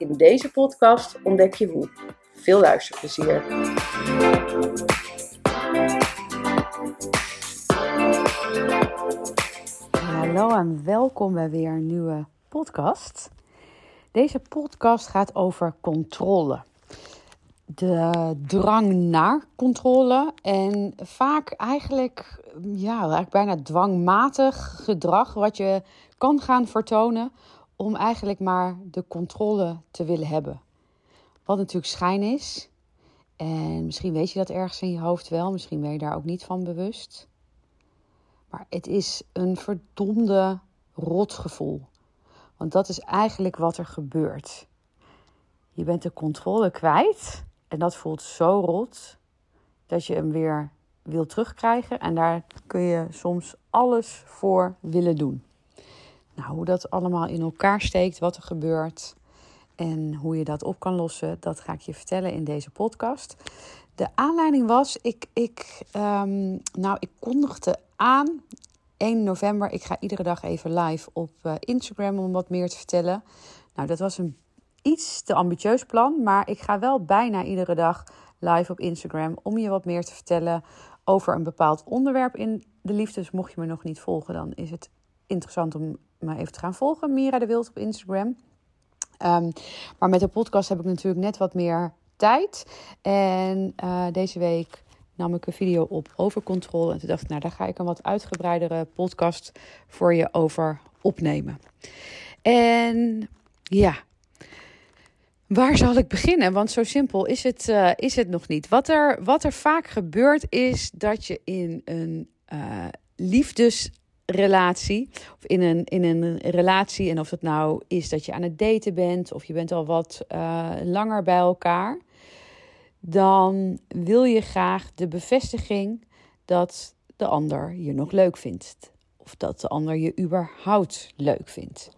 In deze podcast ontdek je hoe. Veel luisterplezier. Hallo en welkom bij weer een nieuwe podcast. Deze podcast gaat over controle. De drang naar controle en vaak eigenlijk, ja, eigenlijk bijna dwangmatig gedrag wat je kan gaan vertonen om eigenlijk maar de controle te willen hebben. Wat natuurlijk schijn is. En misschien weet je dat ergens in je hoofd wel, misschien ben je daar ook niet van bewust. Maar het is een verdomde rotgevoel. Want dat is eigenlijk wat er gebeurt. Je bent de controle kwijt en dat voelt zo rot dat je hem weer wil terugkrijgen. En daar kun je soms alles voor willen doen. Nou, hoe dat allemaal in elkaar steekt, wat er gebeurt en hoe je dat op kan lossen, dat ga ik je vertellen in deze podcast. De aanleiding was, ik, ik, um, nou, ik kondigde aan 1 november. Ik ga iedere dag even live op uh, Instagram om wat meer te vertellen. Nou, dat was een iets te ambitieus plan, maar ik ga wel bijna iedere dag live op Instagram om je wat meer te vertellen over een bepaald onderwerp in de liefde. Dus mocht je me nog niet volgen, dan is het interessant om me even te gaan volgen. Mira de Wild op Instagram. Um, maar met de podcast heb ik natuurlijk net wat meer tijd. En uh, deze week nam ik een video op over controle. En toen dacht ik, nou, daar ga ik een wat uitgebreidere podcast voor je over opnemen. En ja, Waar zal ik beginnen? Want zo simpel is het, uh, is het nog niet. Wat er, wat er vaak gebeurt is dat je in een uh, liefdes relatie. Of in een, in een relatie. En of het nou is dat je aan het daten bent. Of je bent al wat uh, langer bij elkaar. Dan wil je graag de bevestiging dat de ander je nog leuk vindt. Of dat de ander je überhaupt leuk vindt.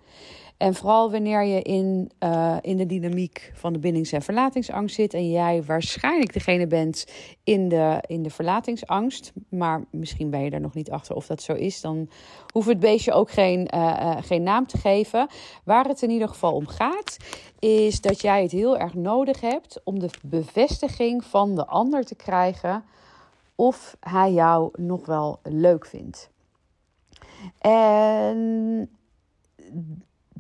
En vooral wanneer je in, uh, in de dynamiek van de bindings- en verlatingsangst zit. En jij waarschijnlijk degene bent in de, in de verlatingsangst. Maar misschien ben je er nog niet achter of dat zo is. Dan hoeft het beestje ook geen, uh, uh, geen naam te geven. Waar het in ieder geval om gaat, is dat jij het heel erg nodig hebt om de bevestiging van de ander te krijgen. Of hij jou nog wel leuk vindt. En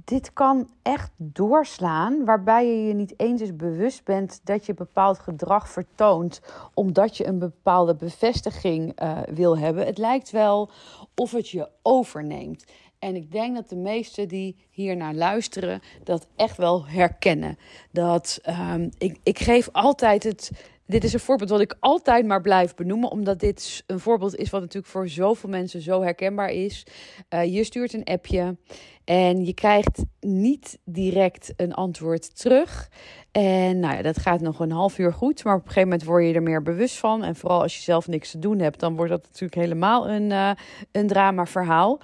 dit kan echt doorslaan, waarbij je je niet eens eens bewust bent dat je bepaald gedrag vertoont, omdat je een bepaalde bevestiging uh, wil hebben. Het lijkt wel of het je overneemt. En ik denk dat de meesten die hier naar luisteren dat echt wel herkennen. Dat um, ik, ik geef altijd het, dit is een voorbeeld wat ik altijd maar blijf benoemen, omdat dit een voorbeeld is wat natuurlijk voor zoveel mensen zo herkenbaar is. Uh, je stuurt een appje en je krijgt niet direct een antwoord terug. En nou ja, dat gaat nog een half uur goed, maar op een gegeven moment word je er meer bewust van. En vooral als je zelf niks te doen hebt, dan wordt dat natuurlijk helemaal een, uh, een drama verhaal.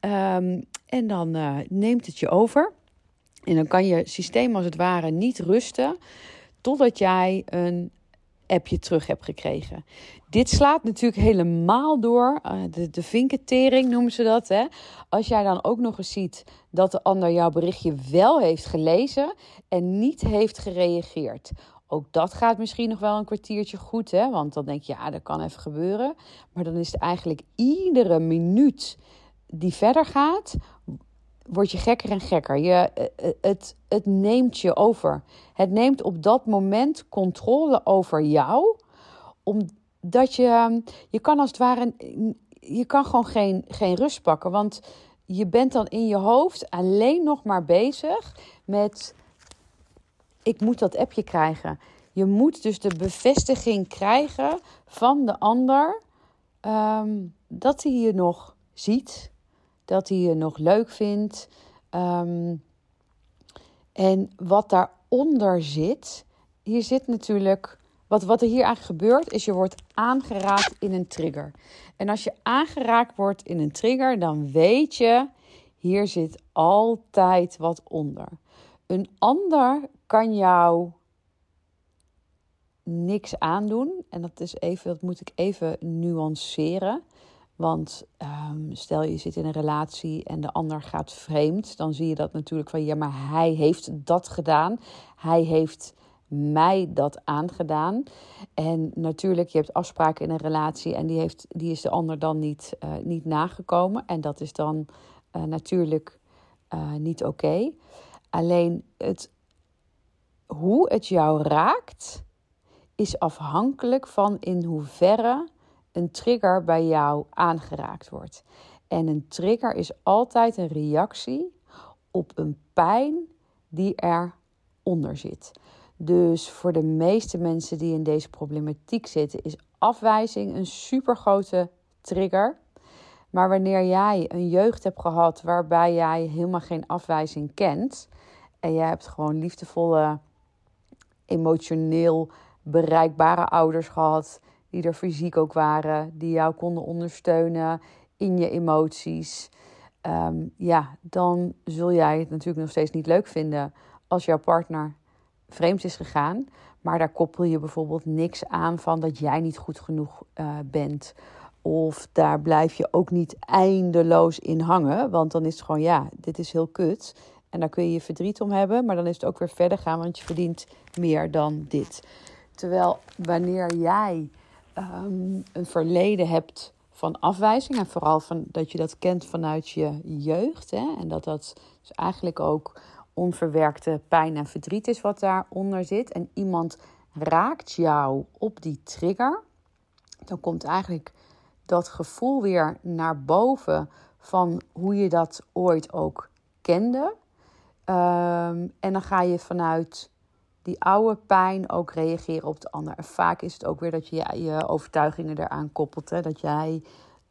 Um, en dan uh, neemt het je over. En dan kan je systeem als het ware niet rusten totdat jij een appje terug hebt gekregen. Dit slaat natuurlijk helemaal door. Uh, de, de vinketering noemen ze dat. Hè? Als jij dan ook nog eens ziet dat de ander jouw berichtje wel heeft gelezen en niet heeft gereageerd. Ook dat gaat misschien nog wel een kwartiertje goed, hè? want dan denk je, ja, dat kan even gebeuren. Maar dan is het eigenlijk iedere minuut die verder gaat, word je gekker en gekker. Je, eh, het, het neemt je over. Het neemt op dat moment controle over jou. Omdat je, je kan als het ware, je kan gewoon geen, geen rust pakken. Want je bent dan in je hoofd alleen nog maar bezig met, ik moet dat appje krijgen. Je moet dus de bevestiging krijgen van de ander um, dat hij je nog ziet, dat hij je nog leuk vindt. Um, en wat daaronder zit, hier zit natuurlijk. Wat, wat er hier eigenlijk gebeurt, is je wordt aangeraakt in een trigger. En als je aangeraakt wordt in een trigger, dan weet je, hier zit altijd wat onder. Een ander kan jou niks aandoen. En dat is even, dat moet ik even nuanceren. Want um, stel je zit in een relatie en de ander gaat vreemd, dan zie je dat natuurlijk van ja, maar hij heeft dat gedaan. Hij heeft mij dat aangedaan. En natuurlijk, je hebt afspraken in een relatie en die, heeft, die is de ander dan niet, uh, niet nagekomen. En dat is dan uh, natuurlijk uh, niet oké. Alleen het, hoe het jou raakt, is afhankelijk van in hoeverre een trigger bij jou aangeraakt wordt. En een trigger is altijd een reactie op een pijn die eronder zit. Dus voor de meeste mensen die in deze problematiek zitten, is afwijzing een supergrote trigger. Maar wanneer jij een jeugd hebt gehad waarbij jij helemaal geen afwijzing kent en jij hebt gewoon liefdevolle, emotioneel bereikbare ouders gehad die er fysiek ook waren, die jou konden ondersteunen in je emoties. Um, ja, dan zul jij het natuurlijk nog steeds niet leuk vinden als jouw partner vreemd is gegaan. Maar daar koppel je bijvoorbeeld niks aan van dat jij niet goed genoeg uh, bent. Of daar blijf je ook niet eindeloos in hangen. Want dan is het gewoon, ja, dit is heel kut. En daar kun je je verdriet om hebben. Maar dan is het ook weer verder gaan, want je verdient meer dan dit. Terwijl wanneer jij um, een verleden hebt van afwijzing. En vooral van, dat je dat kent vanuit je jeugd. Hè, en dat dat dus eigenlijk ook onverwerkte pijn en verdriet is wat daaronder zit. En iemand raakt jou op die trigger. Dan komt eigenlijk dat gevoel weer naar boven van hoe je dat ooit ook kende. Um, en dan ga je vanuit die oude pijn ook reageren op de ander. En vaak is het ook weer dat je je overtuigingen eraan koppelt. Hè? Dat, jij,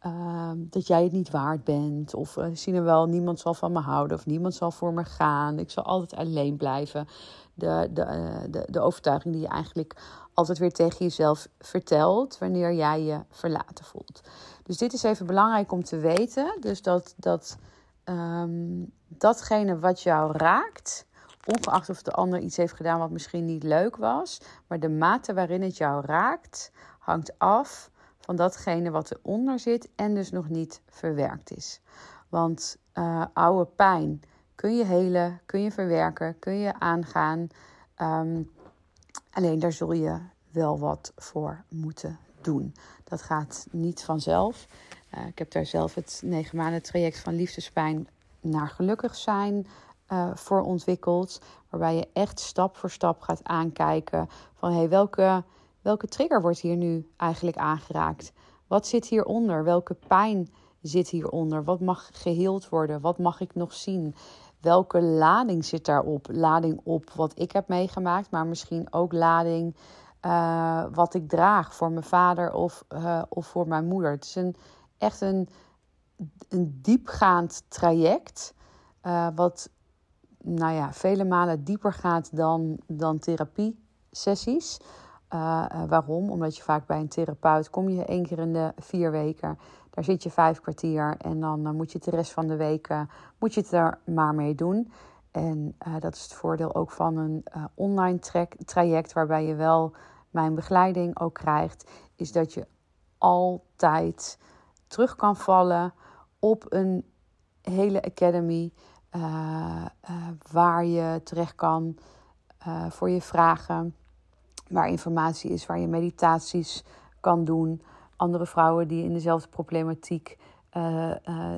uh, dat jij het niet waard bent. Of uh, zien er wel, niemand zal van me houden. Of niemand zal voor me gaan. Ik zal altijd alleen blijven. De, de, uh, de, de overtuiging die je eigenlijk altijd weer tegen jezelf vertelt. Wanneer jij je verlaten voelt. Dus dit is even belangrijk om te weten. Dus dat, dat um, datgene wat jou raakt ongeacht of de ander iets heeft gedaan wat misschien niet leuk was. Maar de mate waarin het jou raakt, hangt af van datgene wat eronder zit en dus nog niet verwerkt is. Want uh, oude pijn kun je helen, kun je verwerken, kun je aangaan. Um, alleen daar zul je wel wat voor moeten doen. Dat gaat niet vanzelf. Uh, ik heb daar zelf het negen maanden traject van liefdespijn naar gelukkig zijn uh, voor ontwikkeld. Waarbij je echt stap voor stap gaat aankijken van hey, welke, welke trigger wordt hier nu eigenlijk aangeraakt? Wat zit hieronder? Welke pijn zit hieronder? Wat mag geheeld worden? Wat mag ik nog zien? Welke lading zit daarop? Lading op wat ik heb meegemaakt, maar misschien ook lading uh, wat ik draag voor mijn vader of, uh, of voor mijn moeder. Het is een, echt een, een diepgaand traject. Wat nou ja, vele malen dieper gaat dan, dan therapie-sessies. Uh, waarom? Omdat je vaak bij een therapeut kom je één keer in de vier weken. Daar zit je vijf kwartier en dan uh, moet je het de rest van de weken moet je het er maar mee doen. En dat is het voordeel ook van een online traject waarbij je wel mijn begeleiding ook krijgt. Is dat je altijd terug kan vallen op een hele academy uh, waar je terecht kan uh, voor je vragen. Waar informatie is, waar je meditaties kan doen. Andere vrouwen die in dezelfde problematiek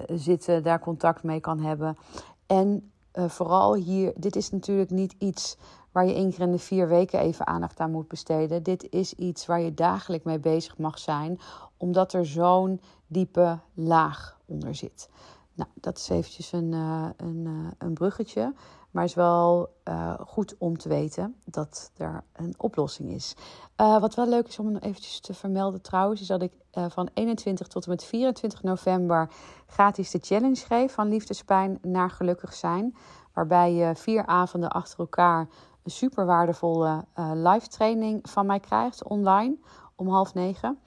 zitten, daar contact mee kan hebben. En vooral hier, dit is natuurlijk niet iets waar je één keer in de vier weken even aandacht aan moet besteden. Dit is iets waar je dagelijks mee bezig mag zijn, omdat er zo'n diepe laag onder zit. Nou, dat is eventjes een, uh, een, uh, een bruggetje. Maar is wel uh, goed om te weten dat er een oplossing is. wat wel leuk is om eventjes te vermelden trouwens, is dat ik van 21 tot en met 24 november gratis de challenge geef van liefdespijn naar gelukkig zijn. Waarbij je vier avonden achter elkaar een super waardevolle live training van mij krijgt online om half negen.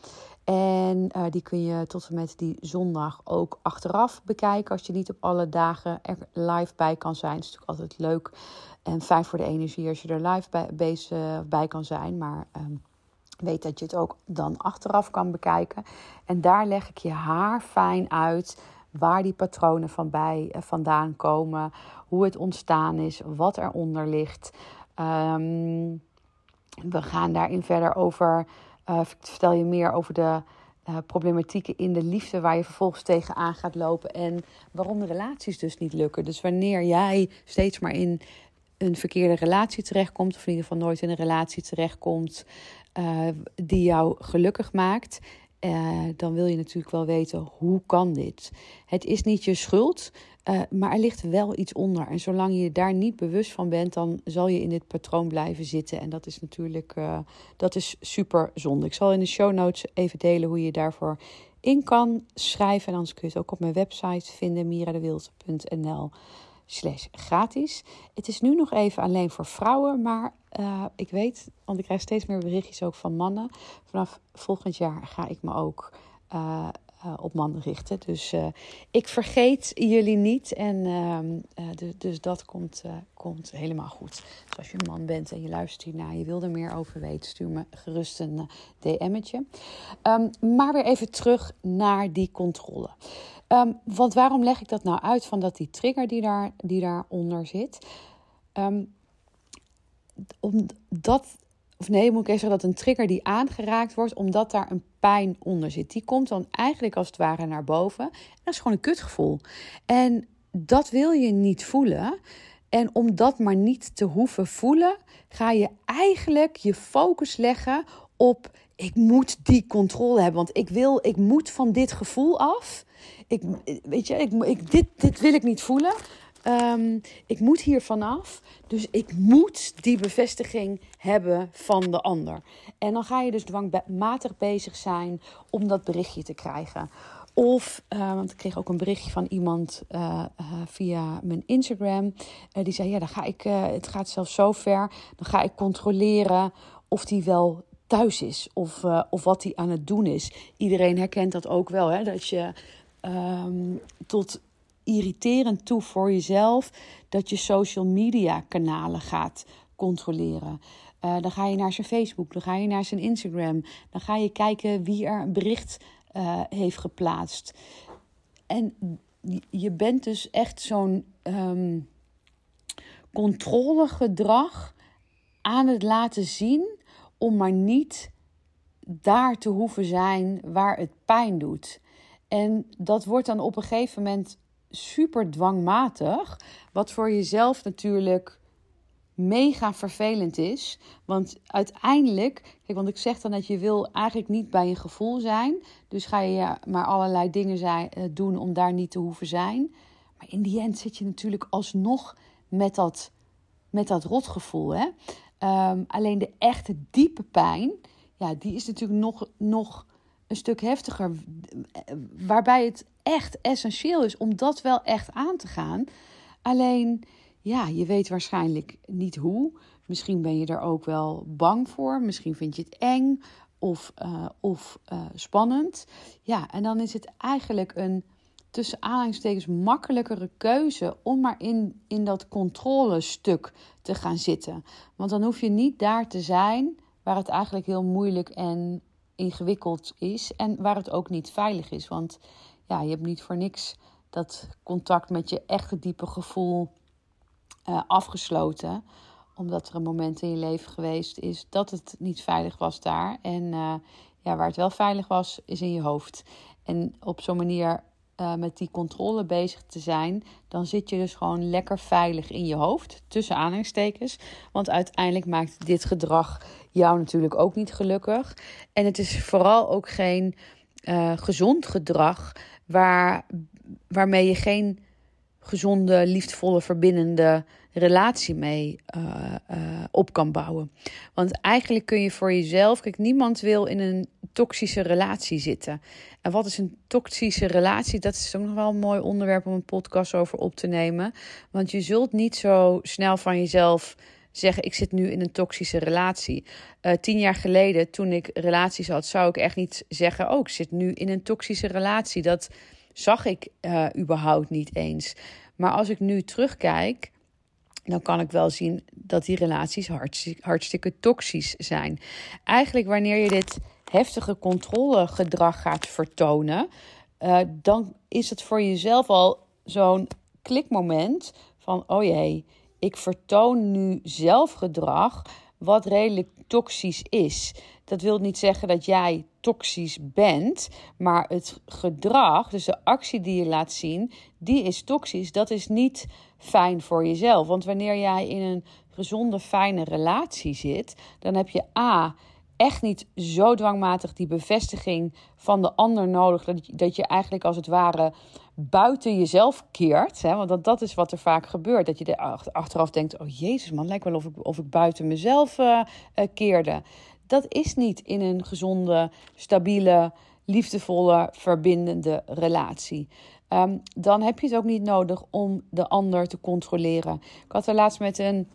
En uh, die kun je tot en met die zondag ook achteraf bekijken. Als je niet op alle dagen er live bij kan zijn. Het is natuurlijk altijd leuk en fijn voor de energie als je er live bij, bezig, bij kan zijn. Maar um, weet dat je het ook dan achteraf kan bekijken. En daar leg ik je haar fijn uit waar die patronen van bij, uh, vandaan komen. Hoe het ontstaan is, wat eronder ligt. Um, we gaan daarin verder over uh, vertel je meer over de uh, problematieken in de liefde waar je vervolgens tegenaan gaat lopen en waarom de relaties dus niet lukken. Dus wanneer jij steeds maar in een verkeerde relatie terechtkomt, of in ieder geval nooit in een relatie terechtkomt uh, die jou gelukkig maakt, uh, dan wil je natuurlijk wel weten hoe kan dit. Het is niet je schuld. Uh, maar er ligt wel iets onder. En zolang je daar niet bewust van bent, dan zal je in dit patroon blijven zitten. En dat is natuurlijk uh, dat is super zonde. Ik zal in de show notes even delen hoe je daarvoor in kan schrijven. En anders kun je het ook op mijn website vinden, miradewild.nl slash gratis. Het is nu nog even alleen voor vrouwen, maar uh, ik weet, want ik krijg steeds meer berichtjes ook van mannen. Vanaf volgend jaar ga ik me ook uh, uh, op mannen richten. Dus uh, ik vergeet jullie niet. En dus, dus, dat komt, komt helemaal goed. Dus als je een man bent en je luistert hiernaar, je wil er meer over weten, stuur me gerust een DM'tje. Um, maar weer even terug naar die controle. Um, want waarom leg ik dat nou uit van dat die trigger die, daar, die daaronder zit? Um, omdat of nee, moet ik even zeggen dat een trigger die aangeraakt wordt, omdat daar een pijn onder zit. Die komt dan eigenlijk als het ware naar boven. En dat is gewoon een kutgevoel. En dat wil je niet voelen. En om dat maar niet te hoeven voelen, ga je eigenlijk je focus leggen op ik moet die controle hebben, want ik wil, ik moet van dit gevoel af. Ik, weet je, ik, ik, dit, dit wil ik niet voelen. Um, ik moet hier vanaf. Dus ik moet die bevestiging hebben van de ander. En dan ga je dus dwangmatig bezig zijn om dat berichtje te krijgen. Of, uh, want ik kreeg ook een berichtje van iemand uh, uh, via mijn Instagram. die zei: Ja, dan ga ik, het gaat zelfs zo ver. Dan ga ik controleren of die wel thuis is. Of, of wat hij aan het doen is. Iedereen herkent dat ook wel. Hè? Dat je um, tot irriterend toe voor jezelf dat je social media kanalen gaat controleren. Uh, dan ga je naar zijn Facebook, dan ga je naar zijn Instagram, dan ga je kijken wie er een bericht uh, heeft geplaatst. En je bent dus echt zo'n um, controlegedrag aan het laten zien om maar niet daar te hoeven zijn waar het pijn doet. En dat wordt dan op een gegeven moment super dwangmatig. Wat voor jezelf natuurlijk mega vervelend is. Want uiteindelijk, kijk, want ik zeg dan dat je wil eigenlijk niet bij een gevoel zijn. Dus ga je maar allerlei dingen eh, doen om daar niet te hoeven zijn. Maar in die end zit je natuurlijk alsnog met dat, met dat rotgevoel. Hè? Um, alleen de echte diepe pijn, ja, die is natuurlijk nog, nog een stuk heftiger. Waarbij het echt essentieel is om dat wel echt aan te gaan. Alleen, ja, je weet waarschijnlijk niet hoe. Misschien ben je er ook wel bang voor. Misschien vind je het eng of, uh, of uh, spannend. Ja, en dan is het eigenlijk een tussen aanhalingstekens makkelijkere keuze om maar in, in dat controlestuk te gaan zitten. Want dan hoef je niet daar te zijn waar het eigenlijk heel moeilijk en ingewikkeld is en waar het ook niet veilig is. Want ja, je hebt niet voor niks dat contact met je echte diepe gevoel uh, afgesloten. Omdat er een moment in je leven geweest is dat het niet veilig was daar. En uh, ja, waar het wel veilig was, is in je hoofd. En op zo'n manier uh, met die controle bezig te zijn, dan zit je dus gewoon lekker veilig in je hoofd, tussen aanhalingstekens. Want uiteindelijk maakt dit gedrag jou natuurlijk ook niet gelukkig. En het is vooral ook geen uh, gezond gedrag waar, waarmee je geen gezonde, liefdevolle, verbindende relatie mee uh, uh, op kan bouwen. Want eigenlijk kun je voor jezelf, kijk, niemand wil in een toxische relatie zitten. En wat is een toxische relatie? Dat is ook nog wel een mooi onderwerp om een podcast over op te nemen. Want je zult niet zo snel van jezelf zeggen: ik zit nu in een toxische relatie. Uh, tien jaar geleden, toen ik relaties had, zou ik echt niet zeggen: oh, ik zit nu in een toxische relatie. Dat zag ik uh, überhaupt niet eens. Maar als ik nu terugkijk, dan kan ik wel zien dat die relaties hartstikke, toxisch zijn. Eigenlijk wanneer je dit heftige controlegedrag gaat vertonen, uh, dan is het voor jezelf al zo'n klikmoment van: oh jee, ik vertoon nu zelf gedrag wat redelijk toxisch is. Dat wil niet zeggen dat jij toxisch bent, maar het gedrag, dus de actie die je laat zien, die is toxisch. Dat is niet fijn voor jezelf. Want wanneer jij in een gezonde, fijne relatie zit, dan heb je A echt niet zo dwangmatig die bevestiging van de ander nodig. Dat je, dat je eigenlijk als het ware buiten jezelf keert. Hè? Want dat, dat is wat er vaak gebeurt. Dat je er achteraf denkt: oh jezus man, lijkt wel of ik, of ik buiten mezelf uh, keerde. Dat is niet in een gezonde, stabiele, liefdevolle, verbindende relatie. Ehm, dan heb je het ook niet nodig om de ander te controleren. Ik had er laatst met een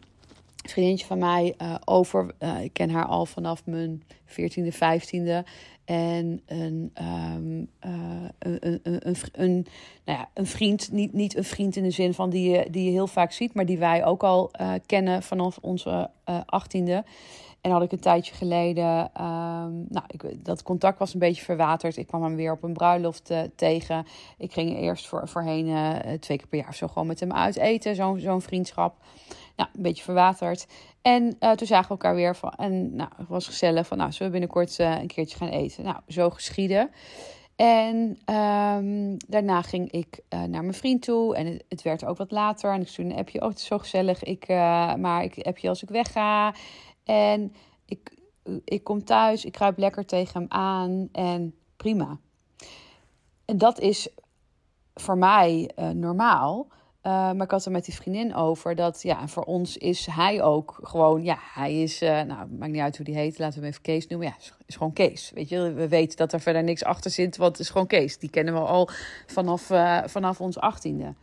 vriendje van mij uh, over. Ik ken haar al vanaf mijn 14e, 15e. En een, um, uh, een, een, een, nou ja, een vriend, niet, niet een vriend in de zin van die je, die je heel vaak ziet, maar die wij ook al kennen vanaf onze 18e. En had ik een tijdje geleden, um, nou, ik, dat contact was een beetje verwaterd. Ik kwam hem weer op een bruiloft tegen. Ik ging eerst voor, voorheen twee keer per jaar zo gewoon met hem uit eten, zo'n zo'n vriendschap. Nou, een beetje verwaterd. En uh, toen zagen we elkaar weer van. En nou, het was gezellig van, nou, zullen we binnenkort een keertje gaan eten? Nou, zo geschieden. En um, daarna ging ik naar mijn vriend toe. En het, het, werd ook wat later. En ik stuurde een appje. Oh, het is zo gezellig. Ik, maar ik heb je als ik wegga. En ik, ik kom thuis. Ik kruip lekker tegen hem aan. En prima. En dat is voor mij normaal. Uh, maar ik had er met die vriendin over dat, ja, voor ons is hij ook gewoon, ja, hij is, uh, nou, maakt niet uit hoe die heet, laten we hem even Kees noemen. Ja, is, is, gewoon Kees. Weet je, we weten dat er verder niks achter zit, want het is gewoon Kees. Die kennen we al vanaf, vanaf ons achttiende.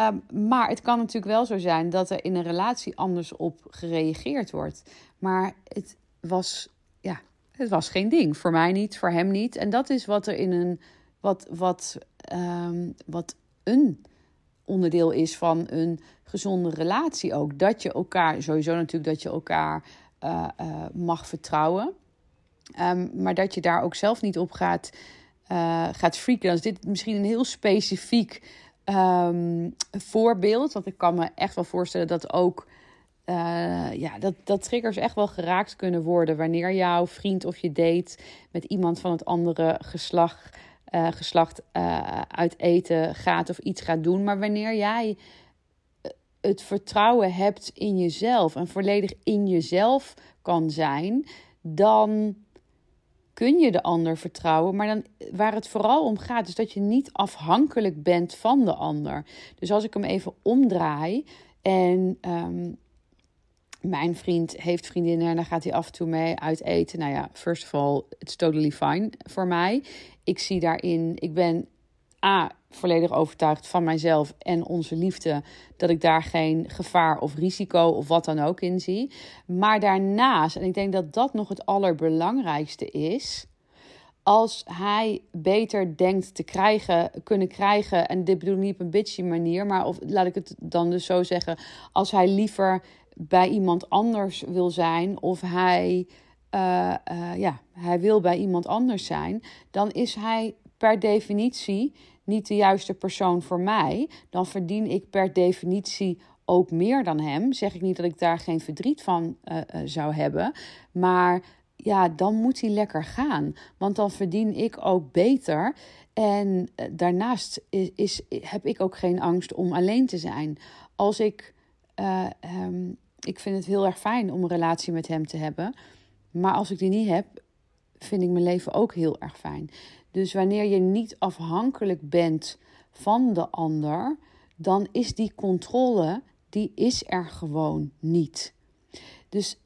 Um, maar het kan natuurlijk wel zo zijn dat er in een relatie anders op gereageerd wordt. Maar het was, ja, het was geen ding. Voor mij niet, voor hem niet. En dat is wat er in een, wat, wat, um, wat een onderdeel is van een gezonde relatie ook. Dat je elkaar, sowieso natuurlijk dat je elkaar uh, uh, mag vertrouwen. Um, maar dat je daar ook zelf niet op gaat, uh, gaat freaken. Dan is dit misschien een heel specifiek um, voorbeeld. Want ik kan me echt wel voorstellen dat ook... ja, dat, dat triggers echt wel geraakt kunnen worden wanneer jouw vriend of je date met iemand van het andere geslacht uh, geslacht uh, uit eten gaat of iets gaat doen. Maar wanneer jij eh, het vertrouwen hebt in jezelf en volledig in jezelf kan zijn, dan kun je de ander vertrouwen. Maar dan, waar het vooral om gaat, is dat je niet afhankelijk bent van de ander. Dus als ik hem even omdraai en um, mijn vriend heeft vriendinnen en daar gaat hij af en toe mee uit eten. Nou ja, first of all, it's totally fine voor mij. Ik zie daarin, ik ben A, volledig overtuigd van mijzelf en onze liefde. Dat ik daar geen gevaar of risico of wat dan ook in zie. Maar daarnaast, en ik denk dat dat nog het allerbelangrijkste is als hij beter denkt te krijgen, kunnen krijgen, en dit bedoel ik niet op een bitchy manier, maar of laat ik het dan dus zo zeggen, als hij liever bij iemand anders wil zijn of hij, uh, uh, ja, hij wil bij iemand anders zijn, dan is hij per definitie niet de juiste persoon voor mij. Dan verdien ik per definitie ook meer dan hem. Zeg ik niet dat ik daar geen verdriet van uh, zou hebben, maar ja, dan moet hij lekker gaan. Want dan verdien ik ook beter. En daarnaast is, heb ik ook geen angst om alleen te zijn. Als ik um, ik vind het heel erg fijn om een relatie met hem te hebben. Maar als ik die niet heb, vind ik mijn leven ook heel erg fijn. Dus wanneer je niet afhankelijk bent van de ander, dan is die controle, die is er gewoon niet. Dus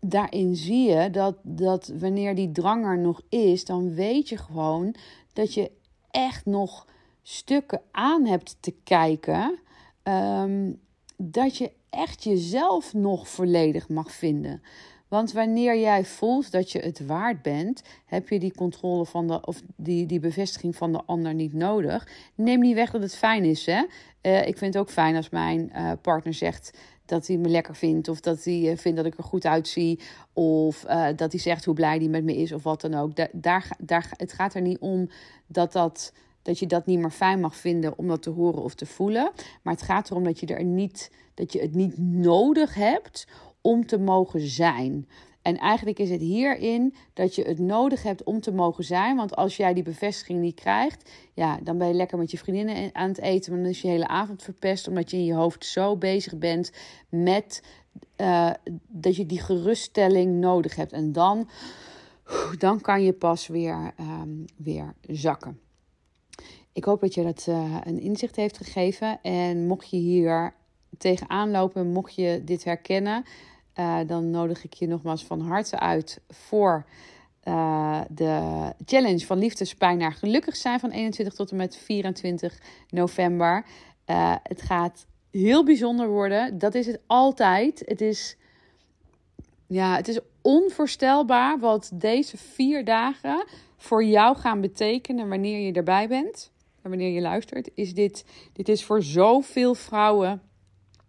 daarin zie je dat, dat wanneer die drang er nog is, dan weet je gewoon dat je echt nog stukken aan hebt te kijken. Um, dat je echt jezelf nog volledig mag vinden. Want wanneer jij voelt dat je het waard bent, heb je die controle van de, of die, die bevestiging van de ander niet nodig. Neem niet weg dat het fijn is. Hè? Uh, ik vind het ook fijn als mijn uh, partner zegt dat hij me lekker vindt. Of dat hij uh, vindt dat ik er goed uitzie. Of dat hij zegt hoe blij hij met me is. Of wat dan ook. Da daar, daar, het gaat er niet om dat dat dat je dat niet meer fijn mag vinden om dat te horen of te voelen. Maar het gaat erom dat je, er niet, dat je het niet nodig hebt om te mogen zijn. En eigenlijk is het hierin dat je het nodig hebt om te mogen zijn. Want als jij die bevestiging niet krijgt, ja, dan ben je lekker met je vriendinnen aan het eten. Maar dan is je hele avond verpest, omdat je in je hoofd zo bezig bent met uh, dat je die geruststelling nodig hebt. En dan, dan kan je pas weer, um, weer zakken. Ik hoop dat je dat uh, een inzicht heeft gegeven. En mocht je hier tegenaan lopen, mocht je dit herkennen, uh, dan nodig ik je nogmaals van harte uit voor uh, de challenge van liefdespijn naar gelukkig zijn van 21 tot en met 24 november. het gaat heel bijzonder worden. Dat is het altijd. Het is, ja, het is onvoorstelbaar wat deze vier dagen voor jou gaan betekenen wanneer je erbij bent en wanneer je luistert, is dit, dit is voor zoveel vrouwen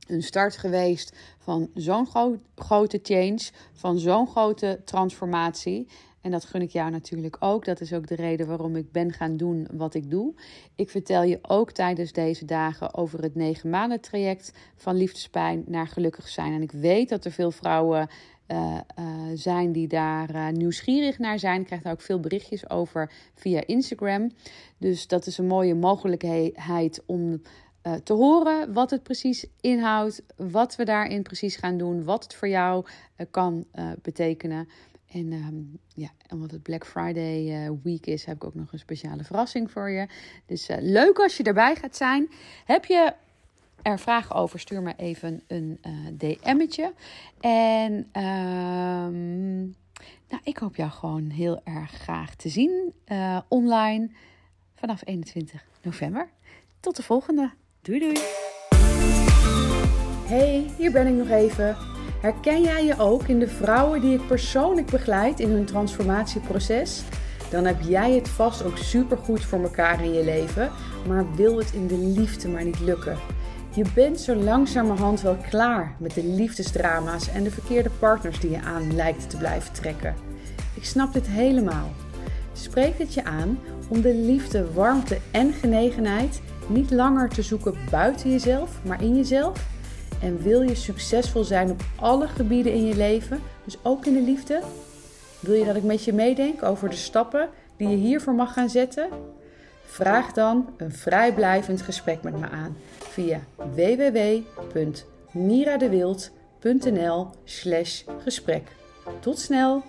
een start geweest van zo'n grote change, van zo'n grote transformatie. En dat gun ik jou natuurlijk ook. Dat is ook de reden waarom ik ben gaan doen wat ik doe. Ik vertel je ook tijdens deze dagen over het negen maanden traject van liefdespijn naar gelukkig zijn. En ik weet dat er veel vrouwen uh, uh, zijn die daar uh, nieuwsgierig naar zijn. Ik krijg daar ook veel berichtjes over via Instagram. Dus dat is een mooie mogelijkheid om te horen wat het precies inhoudt, wat we daarin precies gaan doen, wat het voor jou kan betekenen. En um, ja, omdat het Black Friday week is, heb ik ook nog een speciale verrassing voor je. Dus leuk als je erbij gaat zijn. Heb je er vragen over, stuur me even een DM'tje. En um, nou, ik hoop jou gewoon heel erg graag te zien online vanaf 21 november. Tot de volgende. Doei doei. Hey, hier ben ik nog even. Herken jij je ook in de vrouwen die ik persoonlijk begeleid in hun transformatieproces? Dan heb jij het vast ook supergoed voor elkaar in je leven, maar wil het in de liefde maar niet lukken. Je bent zo langzamerhand wel klaar met de liefdesdrama's en de verkeerde partners die je aan lijkt te blijven trekken. Ik snap dit helemaal. Spreek het je aan om de liefde, warmte en genegenheid niet langer te zoeken buiten jezelf, maar in jezelf? En wil je succesvol zijn op alle gebieden in je leven, dus ook in de liefde? Wil je dat ik met je meedenk over de stappen die je hiervoor mag gaan zetten? Vraag dan een vrijblijvend gesprek met me aan via www.miradewild.nl/gesprek. Tot snel!